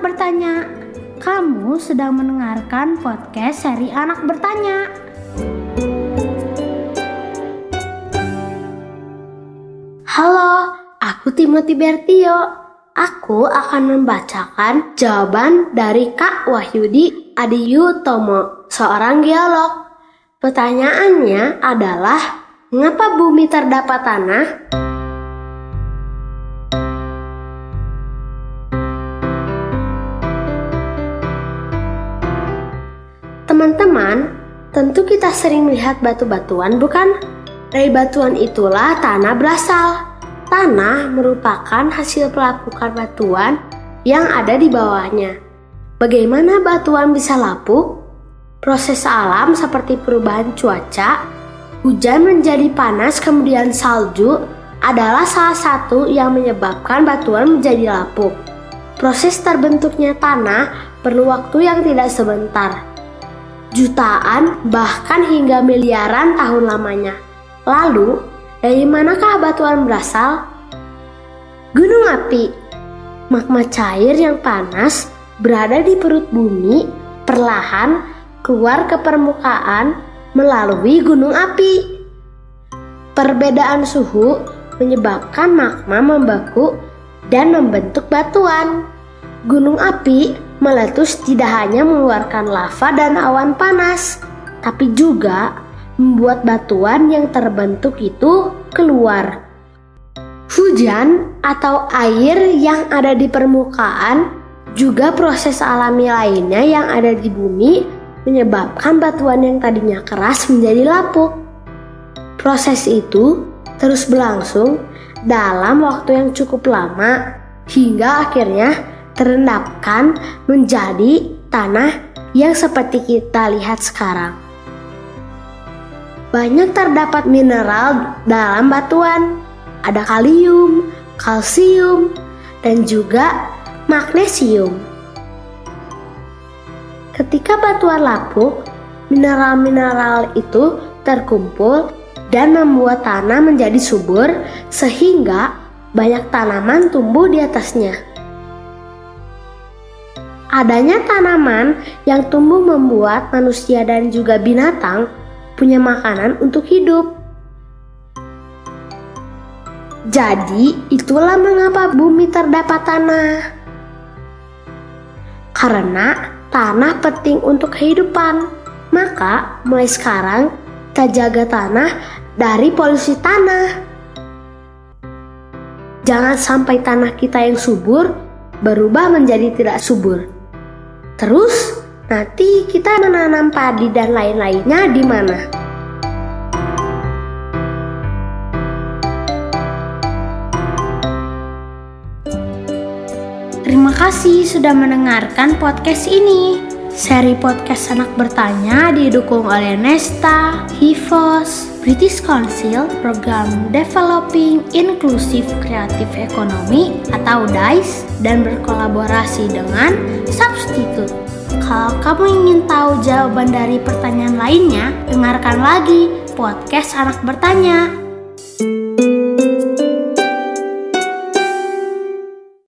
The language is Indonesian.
Bertanya. Kamu sedang mendengarkan podcast seri Anak Bertanya. Halo, aku Timothy Bertio. Aku akan membacakan jawaban dari Kak Wahyudi Adiyutomo, seorang geolog. Pertanyaannya adalah, mengapa bumi terdapat tanah? Teman-teman, tentu kita sering melihat batu-batuan, bukan? Dari batuan itulah tanah berasal. Tanah merupakan hasil pelapukan batuan yang ada di bawahnya. Bagaimana batuan bisa lapuk? Proses alam seperti perubahan cuaca, hujan menjadi panas kemudian salju adalah salah satu yang menyebabkan batuan menjadi lapuk. Proses terbentuknya tanah perlu waktu yang tidak sebentar jutaan, bahkan hingga miliaran tahun lamanya. Lalu, dari manakah batuan berasal? Gunung api, magma cair yang panas berada di perut bumi, perlahan keluar ke permukaan melalui gunung api. Perbedaan suhu menyebabkan magma membeku dan membentuk batuan. Gunung api meletus tidak hanya mengeluarkan lava dan awan panas, tapi juga membuat batuan yang terbentuk itu keluar. Hujan atau air yang ada di permukaan juga proses alami lainnya yang ada di bumi menyebabkan batuan yang tadinya keras menjadi lapuk. Proses itu terus berlangsung dalam waktu yang cukup lama hingga akhirnya terendapkan menjadi tanah yang seperti kita lihat sekarang. Banyak terdapat mineral dalam batuan. Ada kalium, kalsium, dan juga magnesium. Ketika batuan lapuk, mineral-mineral itu terkumpul dan membuat tanah menjadi subur sehingga banyak tanaman tumbuh di atasnya. Adanya tanaman yang tumbuh membuat manusia dan juga binatang punya makanan untuk hidup. Jadi, itulah mengapa bumi terdapat tanah. Karena tanah penting untuk kehidupan. Maka, mulai sekarang kita jaga tanah dari polusi tanah. Jangan sampai tanah kita yang subur berubah menjadi tidak subur. Terus nanti kita menanam padi dan lain-lainnya di mana? Terima kasih sudah mendengarkan podcast ini. Seri podcast anak bertanya didukung oleh Nesta, Hivos, British Council Program Developing Inclusive Creative Economy atau DICE dan berkolaborasi dengan Substitute. Kalau kamu ingin tahu jawaban dari pertanyaan lainnya, dengarkan lagi podcast anak bertanya.